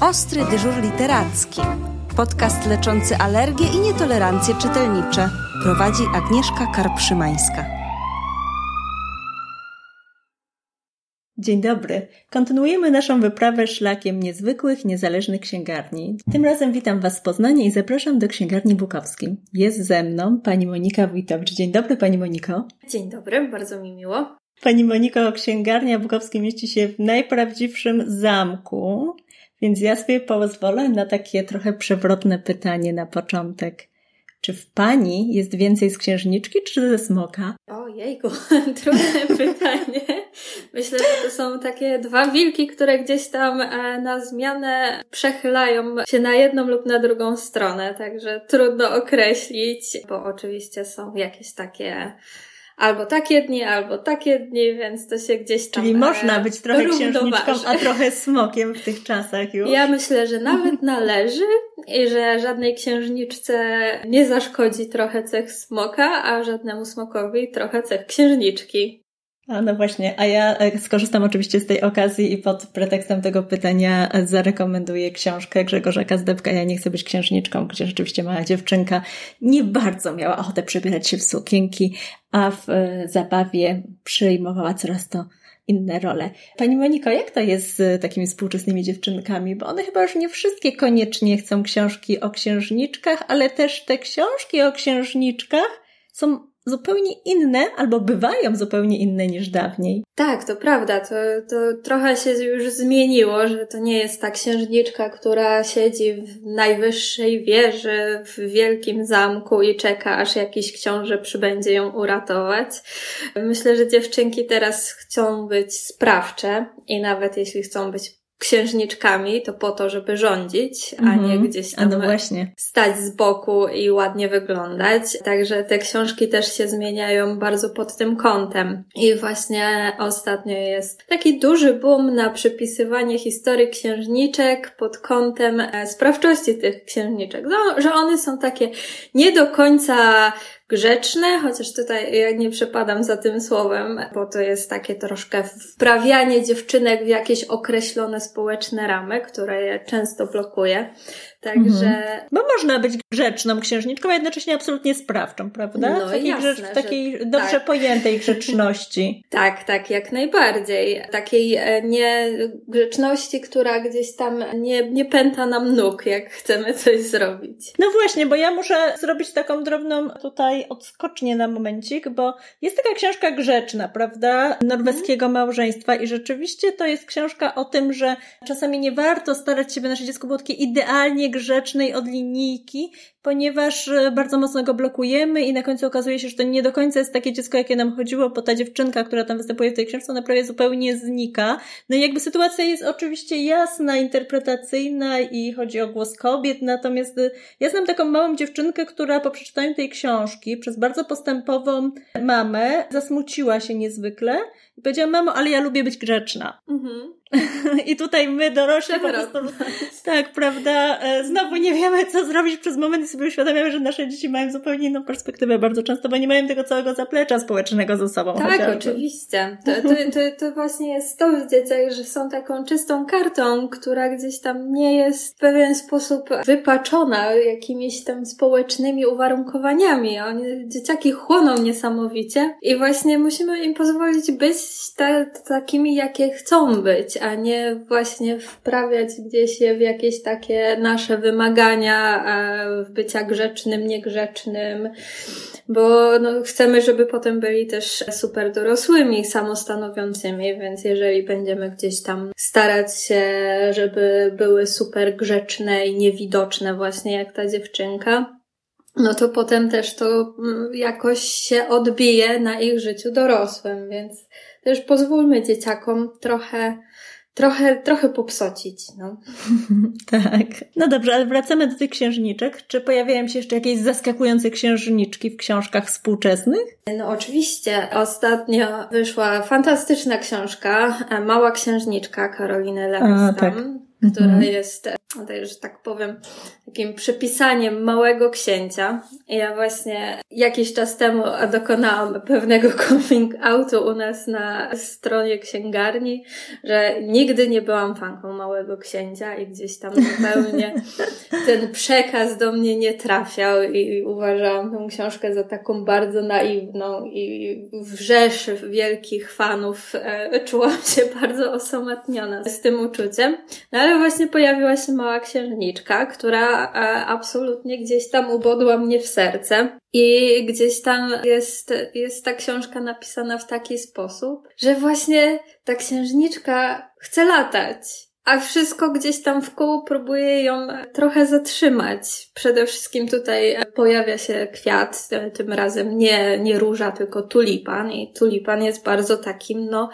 Ostry dyżur literacki. Podcast leczący alergie i nietolerancje czytelnicze. Prowadzi Agnieszka Karpszymańska. Dzień dobry. Kontynuujemy naszą wyprawę szlakiem niezwykłych, niezależnych księgarni. Tym razem witam Was z Poznania i zapraszam do księgarni Bukowskiej. Jest ze mną pani Monika Wójtowicz. Dzień dobry, pani Moniko. Dzień dobry, bardzo mi miło. Pani Moniko, księgarnia Bukowskiej mieści się w najprawdziwszym zamku, więc ja sobie pozwolę na takie trochę przewrotne pytanie na początek. Czy w pani jest więcej z księżniczki, czy ze smoka? Ojejku, trudne pytanie. Myślę, że to są takie dwa wilki, które gdzieś tam e, na zmianę przechylają się na jedną lub na drugą stronę, także trudno określić, bo oczywiście są jakieś takie albo takie dni, albo takie dni, więc to się gdzieś tam Czyli można e, być trochę księżniczką, a trochę smokiem w tych czasach już. Ja myślę, że nawet należy i że żadnej księżniczce nie zaszkodzi trochę cech smoka, a żadnemu smokowi trochę cech księżniczki. A no właśnie, a ja e, skorzystam oczywiście z tej okazji i pod pretekstem tego pytania e, zarekomenduję książkę Grzegorza Kazdebka Ja nie chcę być księżniczką, gdzie rzeczywiście mała dziewczynka nie bardzo miała ochotę przebierać się w sukienki, a w e, zabawie przyjmowała coraz to inne role. Pani Moniko, jak to jest z takimi współczesnymi dziewczynkami? Bo one chyba już nie wszystkie koniecznie chcą książki o księżniczkach, ale też te książki o księżniczkach są zupełnie inne, albo bywają zupełnie inne niż dawniej. Tak, to prawda. To, to trochę się już zmieniło, że to nie jest ta księżniczka, która siedzi w najwyższej wieży w wielkim zamku i czeka, aż jakiś książę przybędzie ją uratować. Myślę, że dziewczynki teraz chcą być sprawcze i nawet jeśli chcą być księżniczkami, to po to, żeby rządzić, a nie Mhm. gdzieś tam no właśnie. stać z boku i ładnie wyglądać. Także te książki też się zmieniają bardzo pod tym kątem. I właśnie ostatnio jest taki duży boom na przypisywanie historii księżniczek pod kątem e, sprawczości tych księżniczek. No, że one są takie nie do końca grzeczne, chociaż tutaj ja nie przepadam za tym słowem, bo to jest takie troszkę wprawianie dziewczynek w jakieś określone społeczne ramy, które je często blokuje. Także Bo można być grzeczną księżniczką, a jednocześnie absolutnie sprawczą, prawda? No takiej, jasne, grzecz- w że takiej dobrze tak. pojętej grzeczności. Tak, tak, jak najbardziej. Takiej e, niegrzeczności, która gdzieś tam nie, nie pęta nam nóg, jak chcemy coś zrobić. No właśnie, bo ja muszę zrobić taką drobną tutaj odskocznię na momencik, bo jest taka książka grzeczna, prawda? Norweskiego Mhm. małżeństwa i rzeczywiście to jest książka o tym, że czasami nie warto starać się, by nasze dziecko było takie idealnie i od linijki, ponieważ e, bardzo mocno go blokujemy i na końcu okazuje się, że to nie do końca jest takie dziecko, jakie nam chodziło, bo ta dziewczynka, która tam występuje w tej książce, ona prawie zupełnie znika. No i jakby sytuacja jest oczywiście jasna, interpretacyjna i chodzi o głos kobiet, natomiast y, ja znam taką małą dziewczynkę, która po przeczytaniu tej książki przez bardzo postępową mamę zasmuciła się niezwykle i powiedziała, mamo, ale ja lubię być grzeczna. Mhm. I tutaj my dorośli po prostu, tak, prawda, e, znowu nie wiemy, co zrobić przez moment i sobie uświadamiamy, że nasze dzieci mają zupełnie inną perspektywę bardzo często, bo nie mają tego całego zaplecza społecznego ze sobą. Tak, chociażby. oczywiście. To, to, to, to właśnie jest to w dzieciach, że są taką czystą kartą, która gdzieś tam nie jest w pewien sposób wypaczona jakimiś tam społecznymi uwarunkowaniami. Oni, dzieciaki chłoną niesamowicie i właśnie musimy im pozwolić być ta, takimi, jakie chcą być, a nie właśnie wprawiać gdzieś je w jakieś takie nasze wymagania e, w bycia grzecznym, niegrzecznym, bo no, chcemy, żeby potem byli też super dorosłymi, samostanowiącymi, więc jeżeli będziemy gdzieś tam starać się, żeby były super grzeczne i niewidoczne właśnie jak ta dziewczynka, no to potem też to mm, jakoś się odbije na ich życiu dorosłym, więc też pozwólmy dzieciakom trochę, trochę, trochę popsocić, no. Tak. No dobrze, ale wracamy do tych księżniczek. Czy pojawiają się jeszcze jakieś zaskakujące księżniczki w książkach współczesnych? No oczywiście. Ostatnio wyszła fantastyczna książka e, Mała Księżniczka Karoliny Lewestam. A, tak. która Mhm. jest że tak powiem, takim przepisaniem małego księcia. Ja właśnie jakiś czas temu dokonałam pewnego coming outu u nas na stronie księgarni, że nigdy nie byłam fanką małego księcia i gdzieś tam zupełnie ten przekaz do mnie nie trafiał i uważałam tę książkę za taką bardzo naiwną i w rzeszy wielkich fanów e, czułam się bardzo osamotniona z tym uczuciem. No ale właśnie pojawiła się mała księżniczka, która e, absolutnie gdzieś tam ubodła mnie w serce. I gdzieś tam jest, jest ta książka napisana w taki sposób, że właśnie ta księżniczka chce latać a wszystko gdzieś tam w koło próbuje ją trochę zatrzymać. Przede wszystkim tutaj pojawia się kwiat, tym razem nie, nie róża, tylko tulipan i tulipan jest bardzo takim, no,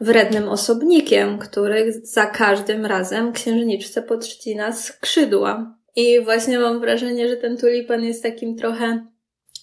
wrednym osobnikiem, który za każdym razem księżniczce podcina skrzydła. I właśnie mam wrażenie, że ten tulipan jest takim trochę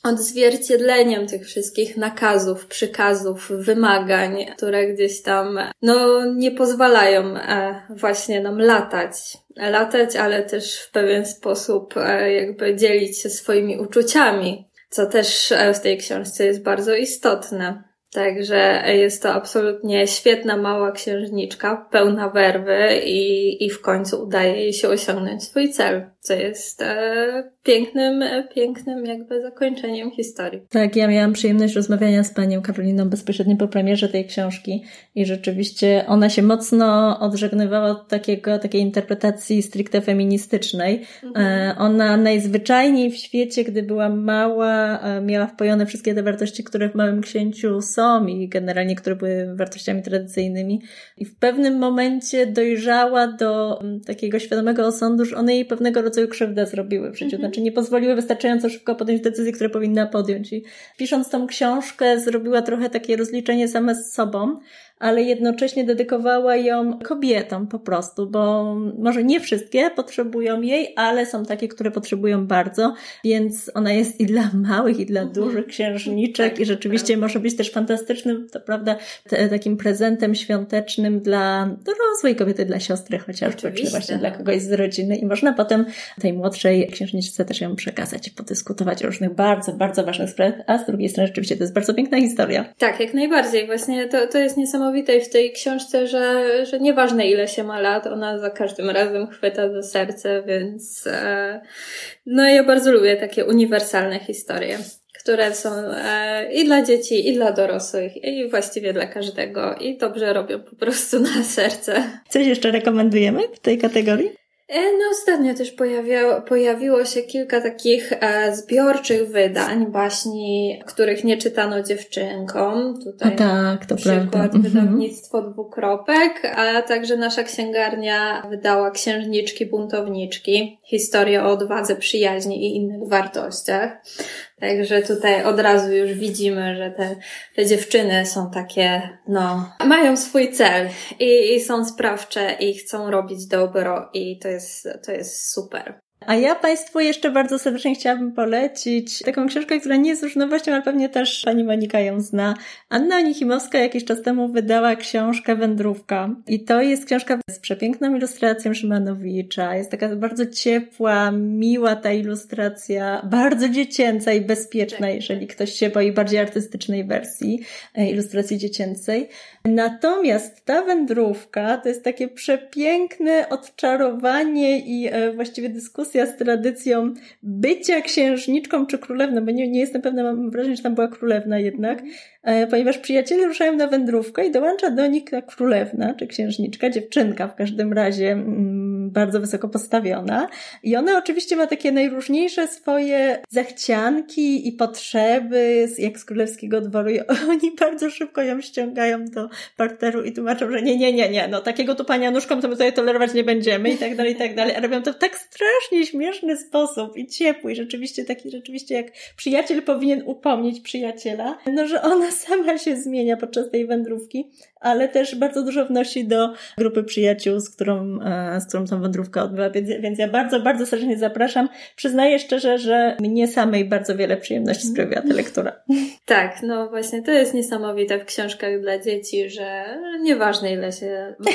odzwierciedleniem tych wszystkich nakazów, przykazów, wymagań, które gdzieś tam, no, nie pozwalają e, właśnie nam latać. Latać, ale też w pewien sposób e, jakby dzielić się swoimi uczuciami, co też e, w tej książce jest bardzo istotne. Także jest to absolutnie świetna mała księżniczka, pełna werwy i, i w końcu udaje jej się osiągnąć swój cel, co jest e, pięknym, pięknym jakby zakończeniem historii. Tak, ja miałam przyjemność rozmawiania z panią Karoliną bezpośrednio po premierze tej książki i rzeczywiście ona się mocno odżegnywała od takiego, takiej interpretacji stricte feministycznej. Mhm. E, ona najzwyczajniej w świecie, gdy była mała, e, miała wpojone wszystkie te wartości, które w Małym Księciu są i generalnie, które były wartościami tradycyjnymi i w pewnym momencie dojrzała do mm, takiego świadomego osądu, że one jej pewnego rodzaju krzywdę zrobiły w życiu. Mhm czy nie pozwoliły wystarczająco szybko podjąć decyzji, które powinna podjąć. I pisząc tą książkę, zrobiła trochę takie rozliczenie same z sobą, ale jednocześnie dedykowała ją kobietom po prostu, bo może nie wszystkie potrzebują jej, ale są takie, które potrzebują bardzo, więc ona jest i dla małych, i dla mhm. dużych księżniczek tak, i rzeczywiście może być też fantastycznym, to prawda, takim prezentem świątecznym dla dorosłej kobiety, dla siostry chociażby, Oczywiście. czy właśnie dla kogoś z rodziny i można potem tej młodszej księżniczce też ją przekazać i podyskutować o różnych bardzo, bardzo ważnych sprawach, a z drugiej strony rzeczywiście to jest bardzo piękna historia. Tak, jak najbardziej. Właśnie to, to jest niesamowite niesamowite w tej książce, że, że nieważne ile się ma lat, ona za każdym razem chwyta za serce, więc e, no ja bardzo lubię takie uniwersalne historie które są e, i dla dzieci, i dla dorosłych, i właściwie dla każdego, i dobrze robią po prostu na serce. Coś jeszcze rekomendujemy w tej kategorii? E, no ostatnio też pojawiało, pojawiło się kilka takich e, zbiorczych wydań, baśni, których nie czytano dziewczynkom. Tutaj a tak, to przykład prawda. Mhm. wydawnictwo dwukropek, a także nasza księgarnia wydała Księżniczki Buntowniczki, historię o odwadze, przyjaźni i innych wartościach. Także tutaj od razu już widzimy, że te, te dziewczyny są takie, no, mają swój cel i, i są sprawcze i chcą robić dobro i to jest, to jest super. A ja Państwu jeszcze bardzo serdecznie chciałabym polecić taką książkę, która nie jest już nowością, ale pewnie też Pani Monika ją zna. Anna Onichimowska jakiś czas temu wydała książkę Wędrówka. I to jest książka z przepiękną ilustracją Szymanowicza. Jest taka bardzo ciepła, miła ta ilustracja, bardzo dziecięca i bezpieczna, tak. jeżeli ktoś się boi bardziej artystycznej wersji e, ilustracji dziecięcej. Natomiast ta wędrówka to jest takie przepiękne odczarowanie i e, właściwie dyskusja z tradycją bycia księżniczką czy królewną, bo nie, nie jestem pewna, mam wrażenie, że tam była królewna jednak, e, ponieważ przyjaciele ruszają na wędrówkę i dołącza do nich ta królewna czy księżniczka, dziewczynka w każdym razie mm, bardzo wysoko postawiona i ona oczywiście ma takie najróżniejsze swoje zachcianki i potrzeby, jak z królewskiego dworu. I oni bardzo szybko ją ściągają do parteru i tłumaczą, że nie, nie, nie, nie, no takiego tu pania nóżką to my tutaj tolerować nie będziemy i tak dalej, i tak dalej. A robią to w tak strasznie śmieszny sposób i ciepły i rzeczywiście taki, rzeczywiście jak przyjaciel powinien upomnieć przyjaciela, no że ona sama się zmienia podczas tej wędrówki, ale też bardzo dużo wnosi do grupy przyjaciół, z którą, e, z którą tą wędrówkę odbywa, więc, więc ja bardzo, bardzo serdecznie zapraszam. Przyznaję szczerze, że mnie samej bardzo wiele przyjemności sprawiła ta lektura. Tak, no właśnie to jest niesamowite w książkach dla dzieci, że nieważne ile się ma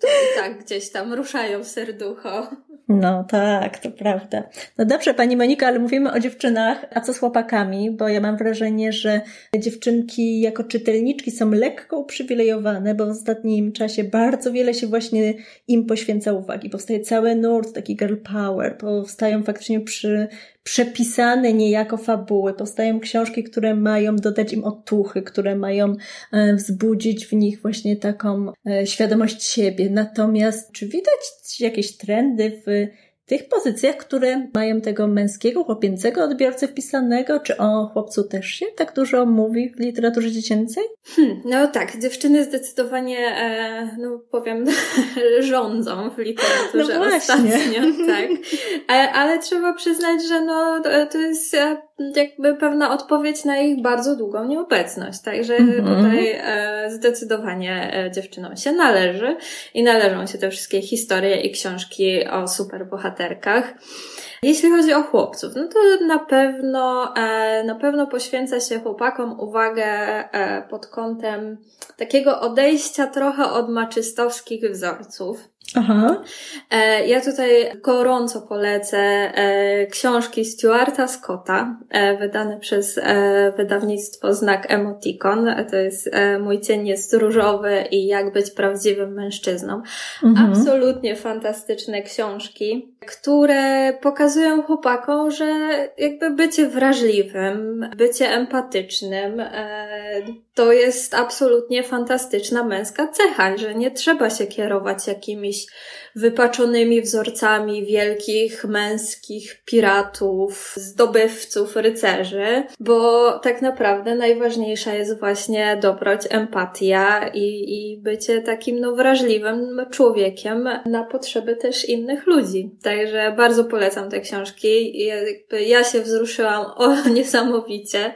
to i tak gdzieś tam ruszają serducho. No tak, to prawda. No dobrze, Pani Monika, ale mówimy o dziewczynach, a co z chłopakami? Bo ja mam wrażenie, że dziewczynki jako czytelniczki są lekko uprzywilejowane, bo w ostatnim czasie bardzo wiele się właśnie im poświęca uwagi. Powstaje cały nurt taki girl power, powstają faktycznie przy, przepisane niejako fabuły, powstają książki, które mają dodać im otuchy, które mają e, wzbudzić w nich właśnie taką e, świadomość siebie. Natomiast czy widać jakieś trendy w tych pozycjach, które mają tego męskiego, chłopięcego odbiorcę wpisanego, czy o chłopcu też się tak dużo mówi w literaturze dziecięcej? Hmm, no tak, dziewczyny zdecydowanie, e, no powiem, rządzą w literaturze no ostatnio, tak. E, ale trzeba przyznać, że no to jest e, jakby pewna odpowiedź na ich bardzo długą nieobecność. Także mm -hmm. tutaj e, zdecydowanie e, dziewczynom się należy i należą się te wszystkie historie i książki o superbohaterkach. Jeśli chodzi o chłopców, no to na pewno, e, na pewno poświęca się chłopakom uwagę e, pod kątem takiego odejścia trochę od maczystowskich wzorców. Aha. E, ja tutaj gorąco polecę e, książki Stuarta Scotta, e, wydane przez wydawnictwo Znak Emoticon. To jest Mój cień jest różowy i jak być prawdziwym mężczyzną. Mhm. Absolutnie fantastyczne książki, które pokazują chłopakom, że jakby bycie wrażliwym, bycie empatycznym, to jest absolutnie fantastyczna męska cecha, że nie trzeba się kierować jakimiś wichtig, wypaczonymi wzorcami wielkich męskich piratów, zdobywców, rycerzy, bo tak naprawdę najważniejsza jest właśnie dobroć, empatia i, i bycie takim no, wrażliwym człowiekiem na potrzeby też innych ludzi. Także bardzo polecam te książki. Ja, ja się wzruszyłam o niesamowicie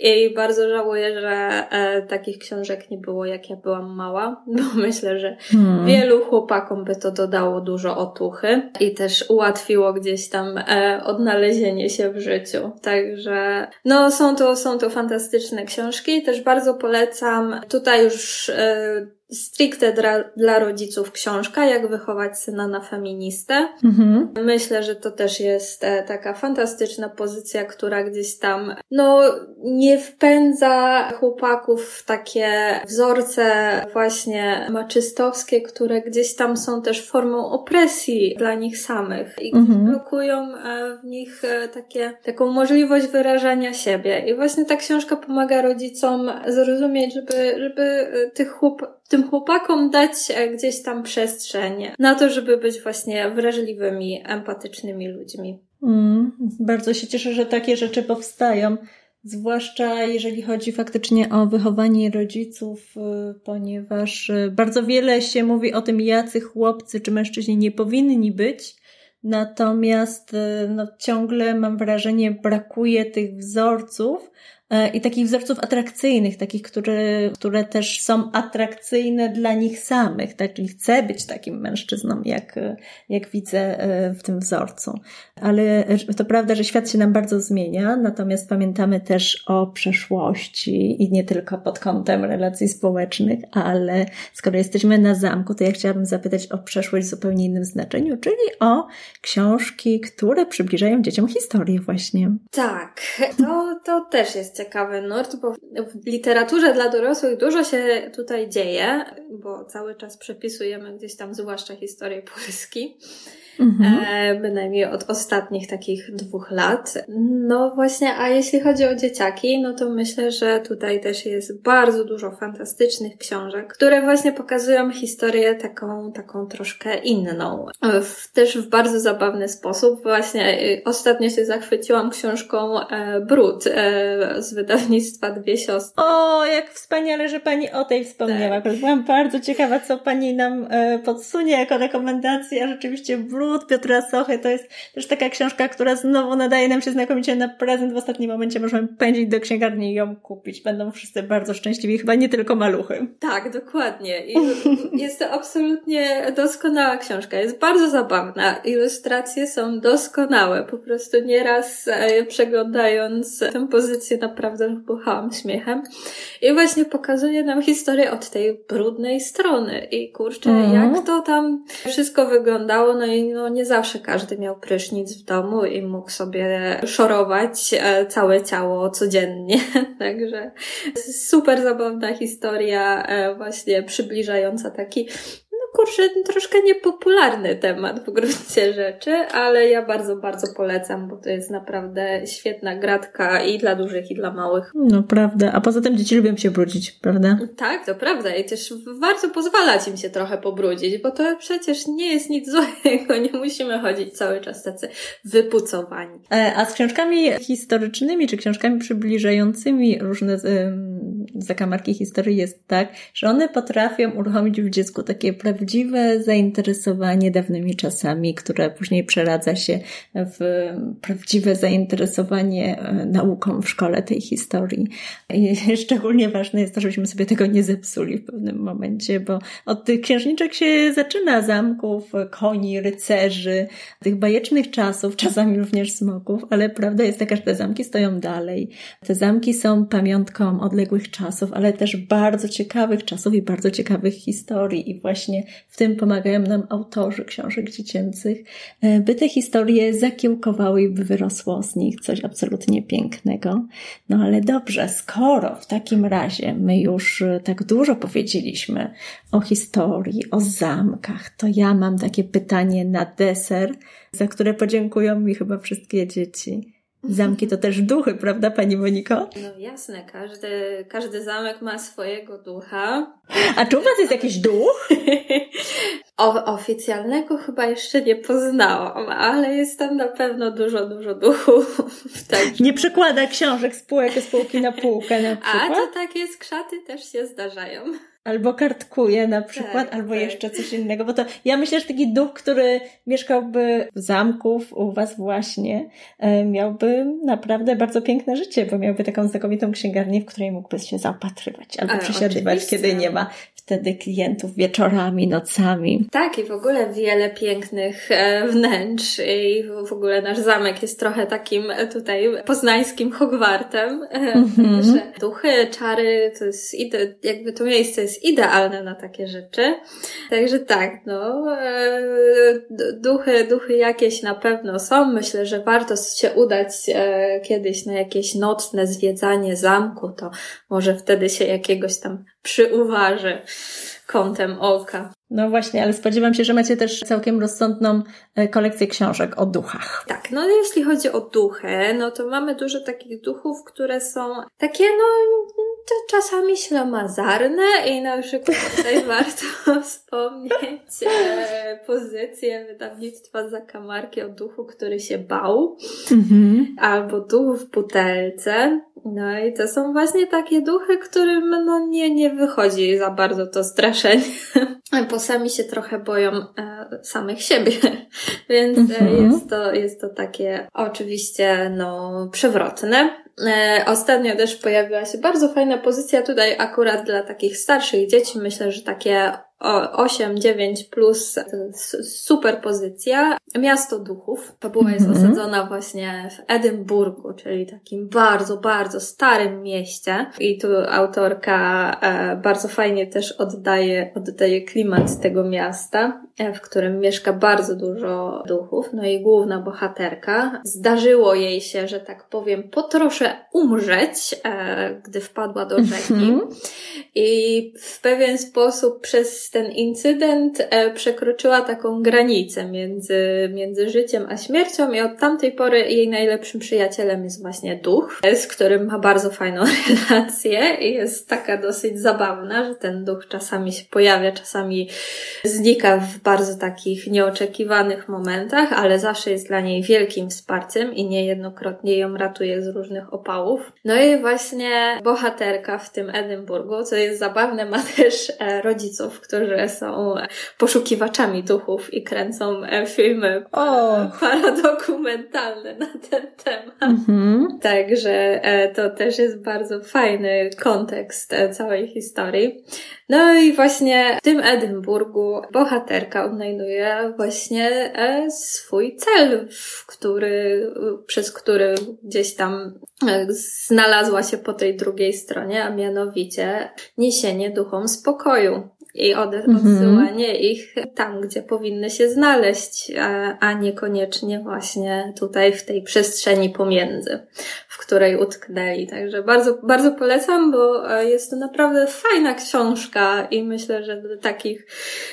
i bardzo żałuję, że e, takich książek nie było jak ja byłam mała, bo myślę, że hmm. wielu chłopakom by to dodało dało dużo otuchy i też ułatwiło gdzieś tam e, odnalezienie się w życiu. Także no są to, są to fantastyczne książki. Też bardzo polecam. Tutaj już e, stricte dla, dla rodziców książka, jak wychować syna na feministę. Mhm. Myślę, że to też jest e, taka fantastyczna pozycja, która gdzieś tam, no, nie wpędza chłopaków w takie wzorce właśnie maczystowskie, które gdzieś tam są też formą opresji dla nich samych i mhm. blokują e, w nich e, takie, taką możliwość wyrażania siebie. I właśnie ta książka pomaga rodzicom zrozumieć, żeby, żeby tych chłop tym chłopakom dać e, gdzieś tam przestrzeń na to, żeby być właśnie wrażliwymi, empatycznymi ludźmi. Mm, bardzo się cieszę, że takie rzeczy powstają. Zwłaszcza jeżeli chodzi faktycznie o wychowanie rodziców, e, ponieważ e, bardzo wiele się mówi o tym, jacy chłopcy czy mężczyźni nie powinni być. Natomiast no, ciągle mam wrażenie, brakuje tych wzorców, i takich wzorców atrakcyjnych, takich, które, które też są atrakcyjne dla nich samych, tak? Czyli chcę być takim mężczyzną, jak, jak widzę e, w tym wzorcu. Ale to prawda, że świat się nam bardzo zmienia, natomiast pamiętamy też o przeszłości i nie tylko pod kątem relacji społecznych, ale skoro jesteśmy na zamku, to ja chciałabym zapytać o przeszłość w zupełnie innym znaczeniu, czyli o książki, które przybliżają dzieciom historię właśnie. Tak, to, to też jest ciekawy nurt, bo w literaturze dla dorosłych dużo się tutaj dzieje, bo cały czas przepisujemy gdzieś tam zwłaszcza historię Polski. Mhm. E, bynajmniej od ostatnich takich dwóch lat. No właśnie, a jeśli chodzi o dzieciaki, no to myślę, że tutaj też jest bardzo dużo fantastycznych książek, które właśnie pokazują historię taką, taką troszkę inną. W, też w bardzo zabawny sposób. Właśnie y, ostatnio się zachwyciłam książką e, Brud e, z wydawnictwa Dwie Siostry. O, jak wspaniale, że Pani o tej wspomniała. Tak. Byłam bardzo ciekawa, co Pani nam e, podsunie jako rekomendacja. Rzeczywiście Brud Piotra Sochy. To jest też taka książka, która znowu nadaje nam się znakomicie na prezent. W ostatnim momencie możemy pędzić do księgarni i ją kupić. Będą wszyscy bardzo szczęśliwi, chyba nie tylko maluchy. Tak, dokładnie. I jest to absolutnie doskonała książka. Jest bardzo zabawna. Ilustracje są doskonałe. Po prostu nieraz e, przeglądając tę pozycję naprawdę buchałam śmiechem. I właśnie pokazuje nam historię od tej brudnej strony. I kurczę, mm. jak to tam wszystko wyglądało. No i no, nie zawsze każdy miał prysznic w domu i mógł sobie szorować e, całe ciało codziennie. Także super zabawna historia, e, właśnie przybliżająca taki kurczę, troszkę niepopularny temat w gruncie rzeczy, ale ja bardzo, bardzo polecam, bo to jest naprawdę świetna gratka i dla dużych, i dla małych. No prawda, a poza tym dzieci lubią się brudzić, prawda? Tak, to prawda i też warto pozwalać im się trochę pobrudzić, bo to przecież nie jest nic złego, nie musimy chodzić cały czas tacy wypucowani. E, a z książkami historycznymi, czy książkami przybliżającymi różne zakamarki historii jest tak, że one potrafią uruchomić w dziecku takie prawdziwe zainteresowanie dawnymi czasami, które później przeradza się w prawdziwe zainteresowanie e, nauką w szkole tej historii. I szczególnie ważne jest to, żebyśmy sobie tego nie zepsuli w pewnym momencie, bo od tych księżniczek się zaczyna zamków, koni, rycerzy, tych bajecznych czasów, czasami również smoków, ale prawda jest taka, że te zamki stoją dalej. Te zamki są pamiątką odległych czasów, ale też bardzo ciekawych czasów i bardzo ciekawych historii i właśnie w tym pomagają nam autorzy książek dziecięcych, e, by te historie zakiełkowały i by wyrosło z nich coś absolutnie pięknego. No ale dobrze, skoro w takim razie my już e, tak dużo powiedzieliśmy o historii, o zamkach, to ja mam takie pytanie na deser, za które podziękują mi chyba wszystkie dzieci. Zamki to też duchy, prawda, Pani Moniko? No jasne, każdy, każdy zamek ma swojego ducha. A czy u Was jest jakiś duch? o, oficjalnego chyba jeszcze nie poznałam, ale jest tam na pewno dużo, dużo duchów. Tak. Nie przekłada książek z półek z półki na półkę na przykład? A to takie skrzaty też się zdarzają. Albo kartkuje na przykład, tak, albo tak. jeszcze coś innego, bo to ja myślę, że taki duch, który mieszkałby w zamku u was właśnie, e, miałby naprawdę bardzo piękne życie, bo miałby taką znakomitą księgarnię, w której mógłby się zaopatrywać albo Ale przesiadywać, oczywiście. kiedy nie ma wtedy klientów wieczorami, nocami. Tak, i w ogóle wiele pięknych e, wnętrz i w ogóle nasz zamek jest trochę takim e, tutaj poznańskim Hogwartem, mm-hmm. że duchy, czary, to jest jakby to miejsce jest idealne na takie rzeczy. Także tak, no, duchy, duchy jakieś na pewno są. Myślę, że warto się udać kiedyś na jakieś nocne zwiedzanie zamku, to może wtedy się jakiegoś tam przyuważy kątem oka. No właśnie, ale spodziewam się, że macie też całkiem rozsądną e, kolekcję książek o duchach. Tak, no jeśli chodzi o duchy, no to mamy dużo takich duchów, które są takie, no czasami ślamazarne i na przykład tutaj warto wspomnieć e, pozycję wydawnictwa Zakamarki o duchu, który się bał, mm-hmm. albo duch w butelce. No i to są właśnie takie duchy, którym no nie, nie wychodzi za bardzo to straszenie, bo sami się trochę boją e, samych siebie, więc mm-hmm. jest, to, jest to takie oczywiście no przewrotne. E, ostatnio też pojawiła się bardzo fajna pozycja tutaj akurat dla takich starszych dzieci. Myślę, że takie 8-9 plus super pozycja. Miasto Duchów. Fabuła jest mhm. osadzona właśnie w Edynburgu, czyli takim bardzo, bardzo starym mieście. I tu autorka e, bardzo fajnie też oddaje, oddaje klimat tego miasta, e, w którym mieszka bardzo dużo duchów. No i główna bohaterka. Zdarzyło jej się, że tak powiem, po trosze umrzeć, e, gdy wpadła do rzeki. Mhm. I w pewien sposób przez ten incydent e, przekroczyła taką granicę między, między życiem a śmiercią i od tamtej pory jej najlepszym przyjacielem jest właśnie duch, z którym ma bardzo fajną relację i jest taka dosyć zabawna, że ten duch czasami się pojawia, czasami znika w bardzo takich nieoczekiwanych momentach, ale zawsze jest dla niej wielkim wsparciem i niejednokrotnie ją ratuje z różnych opałów. No i właśnie bohaterka w tym Edynburgu, co jest zabawne, ma też e, rodziców, którzy to, że są poszukiwaczami duchów i kręcą filmy o. paradokumentalne na ten temat. Mhm. Także to też jest bardzo fajny kontekst całej historii. No i właśnie w tym Edynburgu bohaterka odnajduje właśnie swój cel, który, przez który gdzieś tam znalazła się po tej drugiej stronie, a mianowicie niesienie duchom spokoju i mhm. odsyłanie ich tam, gdzie powinny się znaleźć, a, a niekoniecznie właśnie tutaj w tej przestrzeni pomiędzy, w której utknęli. Także bardzo, bardzo polecam, bo e, jest to naprawdę fajna książka i myślę, że do takich,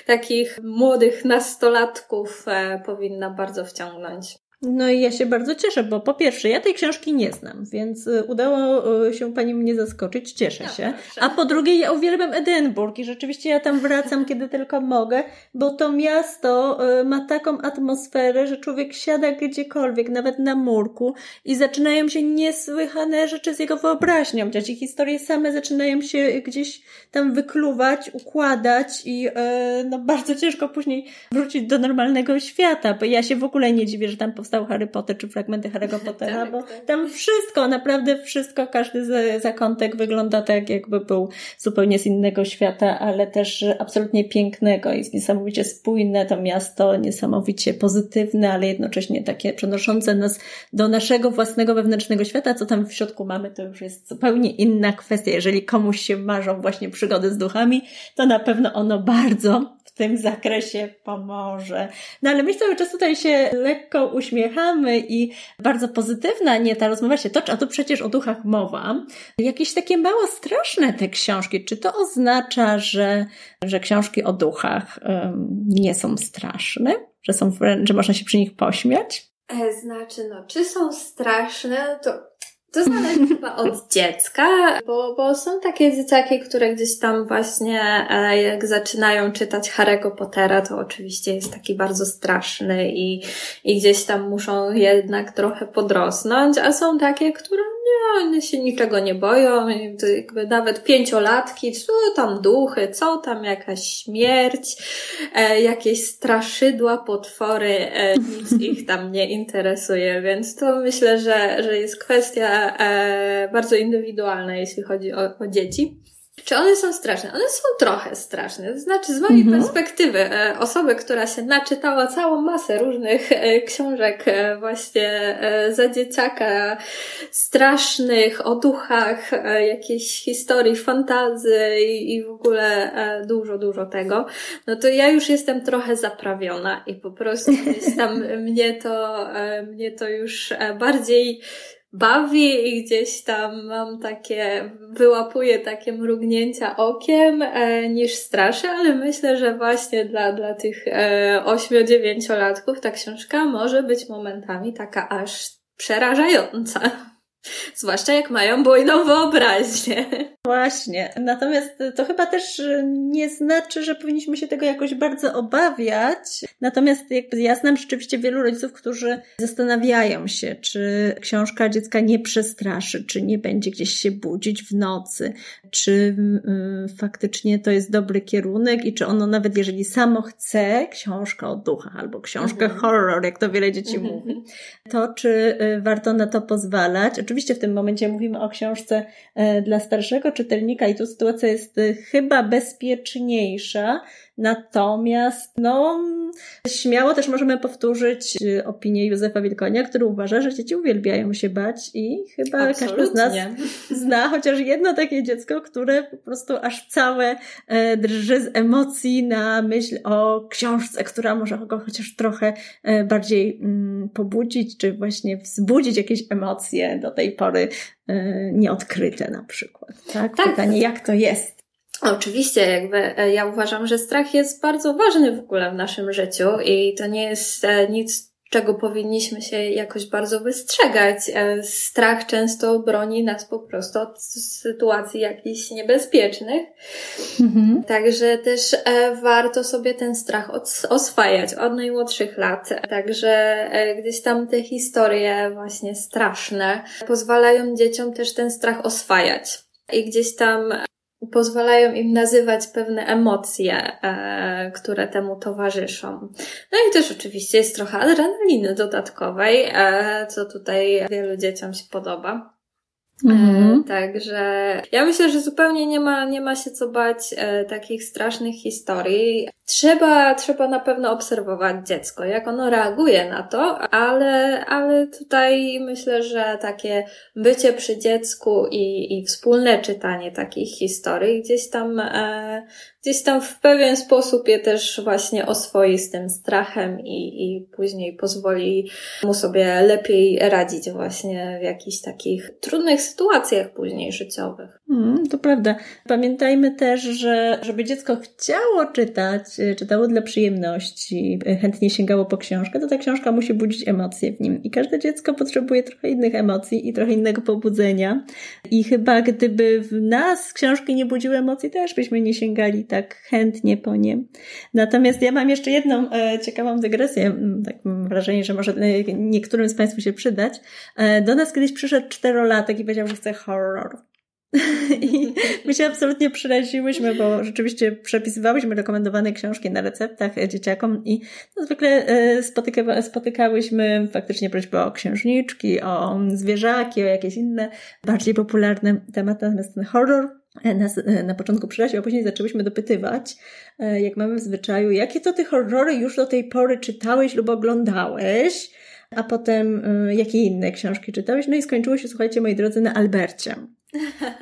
takich młodych nastolatków e, powinna bardzo wciągnąć. No i ja się bardzo cieszę, bo po pierwsze, ja tej książki nie znam, więc y, udało y, się pani mnie zaskoczyć, cieszę no, się. Proszę. A po drugie, ja uwielbiam Edynburg i rzeczywiście ja tam wracam, kiedy tylko mogę, bo to miasto y, ma taką atmosferę, że człowiek siada gdziekolwiek, nawet na murku i zaczynają się niesłychane rzeczy z jego wyobraźnią. Ci historie same zaczynają się gdzieś tam wykluwać, układać i no bardzo ciężko później wrócić do normalnego świata, bo ja się w ogóle nie dziwię, że tam powstał Harry Potter, czy fragmenty Harry'ego Pottera, tak, bo tak. tam wszystko, naprawdę wszystko, każdy zakątek wygląda tak, jakby był zupełnie z innego świata, ale też absolutnie pięknego. Jest niesamowicie spójne to miasto, niesamowicie pozytywne, ale jednocześnie takie przenoszące nas do naszego własnego wewnętrznego świata. Co tam w środku mamy, to już jest zupełnie inna kwestia. Jeżeli komuś się marzą właśnie przygody z duchami, to na pewno ono bardzo tym zakresie pomoże. No ale my cały czas tutaj się lekko uśmiechamy i bardzo pozytywna nie ta rozmowa się toczy, a tu przecież o duchach mowa. Jakieś takie mało straszne te książki. Czy to oznacza, że, że książki o duchach um, nie są straszne? Że, są, że można się przy nich pośmiać? E, znaczy, no, czy są straszne, to to zależy chyba od dziecka, bo, bo są takie dzieciaki, które gdzieś tam właśnie e, jak zaczynają czytać Harry'ego Pottera, to oczywiście jest taki bardzo straszny i, i gdzieś tam muszą jednak trochę podrosnąć, a są takie, które nie, one się niczego nie boją, jakby nawet pięciolatki, co tam duchy, co tam jakaś śmierć, e, jakieś straszydła, potwory, e, nic ich tam nie interesuje, więc to myślę, że, że jest kwestia e, bardzo indywidualna, jeśli chodzi o, o dzieci. Czy one są straszne? One są trochę straszne. To znaczy, z mojej mhm. perspektywy, e, osoby, która się naczytała całą masę różnych e, książek e, właśnie za dzieciaka, strasznych, o duchach, jakiejś historii, fantazy i, i w ogóle dużo, dużo tego, no to ja już jestem trochę zaprawiona i po prostu gdzieś tam mnie to, mnie to już bardziej bawi i gdzieś tam mam takie, wyłapuję takie mrugnięcia okiem e, niż straszy, ale myślę, że właśnie dla, dla tych e, 8-9-latków ta książka może być momentami taka aż przerażająca. Zwłaszcza jak mają bujną wyobraźnię. Właśnie. Natomiast to chyba też nie znaczy, że powinniśmy się tego jakoś bardzo obawiać. Natomiast jakby ja znam rzeczywiście wielu rodziców, którzy zastanawiają się, czy książka dziecka nie przestraszy, czy nie będzie gdzieś się budzić w nocy, czy y, faktycznie to jest dobry kierunek i czy ono nawet jeżeli samo chce książka o duchach albo książkę mhm. horror, jak to wiele dzieci mhm. mówi, to czy y, warto na to pozwalać. Oczywiście w tym momencie mówimy o książce y, dla starszego czytelnika i tu sytuacja jest chyba bezpieczniejsza, Natomiast, no, śmiało też możemy powtórzyć y, opinię Józefa Wilkonia, który uważa, że dzieci uwielbiają się bać i chyba Absolutnie. każdy z nas zna chociaż jedno takie dziecko, które po prostu aż całe e, drży z emocji na myśl o książce, która może go chociaż trochę e, bardziej mm, pobudzić, czy właśnie wzbudzić jakieś emocje do tej pory e, nieodkryte na przykład. Tak? tak. Pytanie, jak to jest? Oczywiście, jakby e, ja uważam, że strach jest bardzo ważny w ogóle w naszym życiu i to nie jest e, nic, czego powinniśmy się jakoś bardzo wystrzegać. E, strach często broni nas po prostu od sytuacji jakichś niebezpiecznych. Mhm. Także też warto sobie ten strach oswajać od najmłodszych lat. Także gdzieś tam te historie właśnie straszne pozwalają dzieciom też ten strach oswajać. I gdzieś tam pozwalają im nazywać pewne emocje, e, które temu towarzyszą. No i też oczywiście jest trochę adrenaliny dodatkowej, e, co tutaj wielu dzieciom się podoba. Mhm. E, także ja myślę, że zupełnie nie ma, nie ma się co bać e, takich strasznych historii. Trzeba, trzeba na pewno obserwować dziecko, jak ono reaguje na to, ale, ale tutaj myślę, że takie bycie przy dziecku i, i wspólne czytanie takich historii gdzieś tam e, gdzieś tam w pewien sposób je też właśnie oswoi z tym strachem i, i później pozwoli mu sobie lepiej radzić właśnie w jakichś takich trudnych sytuacjach później życiowych. Mm, to prawda. Pamiętajmy też, że żeby dziecko chciało czytać, e, czytało dla przyjemności, e, chętnie sięgało po książkę, to ta książka musi budzić emocje w nim. I każde dziecko potrzebuje trochę innych emocji i trochę innego pobudzenia. I chyba gdyby w nas książki nie budziły emocji, też byśmy nie sięgali tak chętnie po nie. Natomiast ja mam jeszcze jedną e, ciekawą dygresję. Tak mam wrażenie, że może niektórym z Państwa się przydać. do nas kiedyś przyszedł czterolatek i powiedział, że chce horror. I my się absolutnie przeraziłyśmy, bo rzeczywiście przepisywałyśmy rekomendowane książki na receptach dzieciakom i no, zwykle e, spotyka, spotykałyśmy faktycznie prośby o księżniczki, o zwierzaki, o jakieś inne bardziej popularne tematy, natomiast ten horror e, nas e, na początku przeraził, a później zaczęłyśmy dopytywać, jak mamy w zwyczaju, jakie to ty horrory już do tej pory czytałeś lub oglądałeś, a potem jakie inne książki czytałeś. No i skończyło się, słuchajcie, moi drodzy, na Albercie.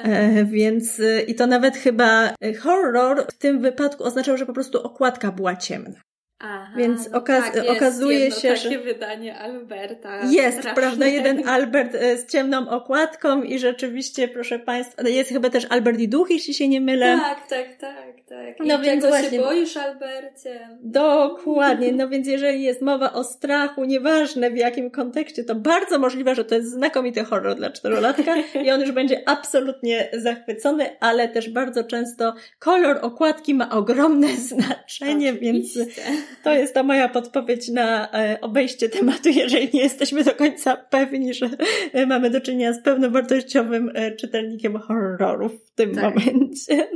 E, więc i to nawet chyba horror w tym wypadku oznaczał, że po prostu okładka była ciemna. Aha, Więc no okaz tak, okazuje się, takie że. takie wydanie Alberta. Jest, prawda? Jeden Albert e, z ciemną okładką i rzeczywiście, proszę Państwa, no jest chyba też Albert i Duch, jeśli się nie mylę. Tak, tak, tak, tak. I no więc właśnie. się boisz, Albercie? Dokładnie. No więc jeżeli jest mowa o strachu, nieważne w jakim kontekście, to bardzo możliwe, że to jest znakomity horror dla czterolatka i on już będzie absolutnie zachwycony, ale też bardzo często kolor okładki ma ogromne znaczenie, Oczywiście. więc to jest ta moja podpowiedź na e, obejście tematu, jeżeli nie jesteśmy do końca pewni, że e, mamy do czynienia z pełnowartościowym e, czytelnikiem horrorów w tym tak. momencie.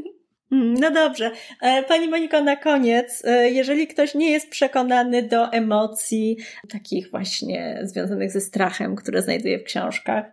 Mm, no dobrze. Pani Moniko, na koniec, jeżeli ktoś nie jest przekonany do emocji takich właśnie związanych ze strachem, które znajduje w książkach,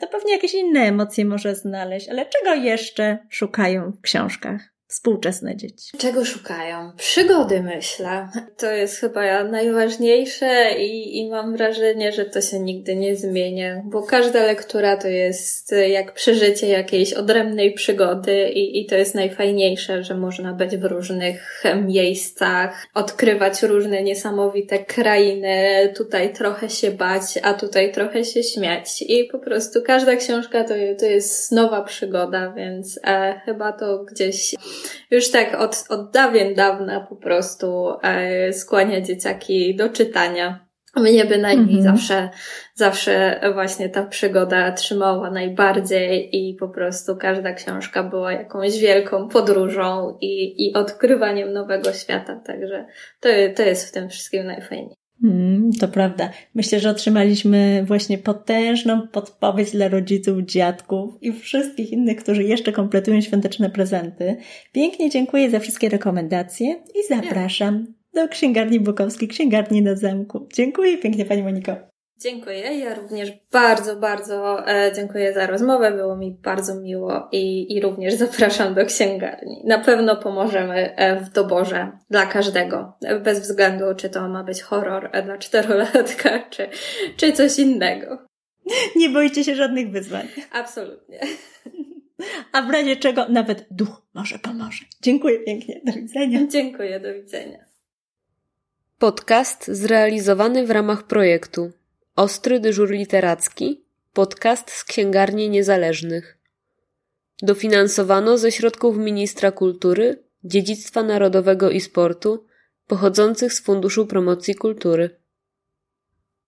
to pewnie jakieś inne emocje może znaleźć, ale czego jeszcze szukają w książkach? Współczesne dzieci? Czego szukają? Przygody, myślę. To jest chyba najważniejsze i, i mam wrażenie, że to się nigdy nie zmienia, bo każda lektura to jest jak przeżycie jakiejś odrębnej przygody i, i to jest najfajniejsze, że można być w różnych miejscach, odkrywać różne niesamowite krainy, tutaj trochę się bać, a tutaj trochę się śmiać i po prostu każda książka to, to jest nowa przygoda, więc e, chyba to gdzieś już tak od, od dawien dawna po prostu e, skłania dzieciaki do czytania. Mnie bynajmniej mhm. zawsze, zawsze właśnie ta przygoda trzymała najbardziej i po prostu każda książka była jakąś wielką podróżą i, i odkrywaniem nowego świata. Także to, to jest w tym wszystkim najfajniejsze. Mm, to prawda. Myślę, że otrzymaliśmy właśnie potężną podpowiedź dla rodziców, dziadków i wszystkich innych, którzy jeszcze kompletują świąteczne prezenty. Pięknie dziękuję za wszystkie rekomendacje i zapraszam do księgarni Bukowskiej, księgarni na zamku. Dziękuję pięknie Pani Moniko. Dziękuję. Ja również bardzo, bardzo e, dziękuję za rozmowę. Było mi bardzo miło i, i również zapraszam do księgarni. Na pewno pomożemy e, w doborze dla każdego, bez względu czy to ma być horror e, dla czterolatka, czy, czy coś innego. Nie boicie się żadnych wyzwań. Absolutnie. A w razie czego nawet duch może pomoże. Dziękuję pięknie. Do widzenia. Dziękuję, do widzenia. Podcast zrealizowany w ramach projektu Ostry dyżur literacki, podcast z księgarni niezależnych. Dofinansowano ze środków Ministra Kultury, Dziedzictwa Narodowego i Sportu, pochodzących z Funduszu Promocji Kultury.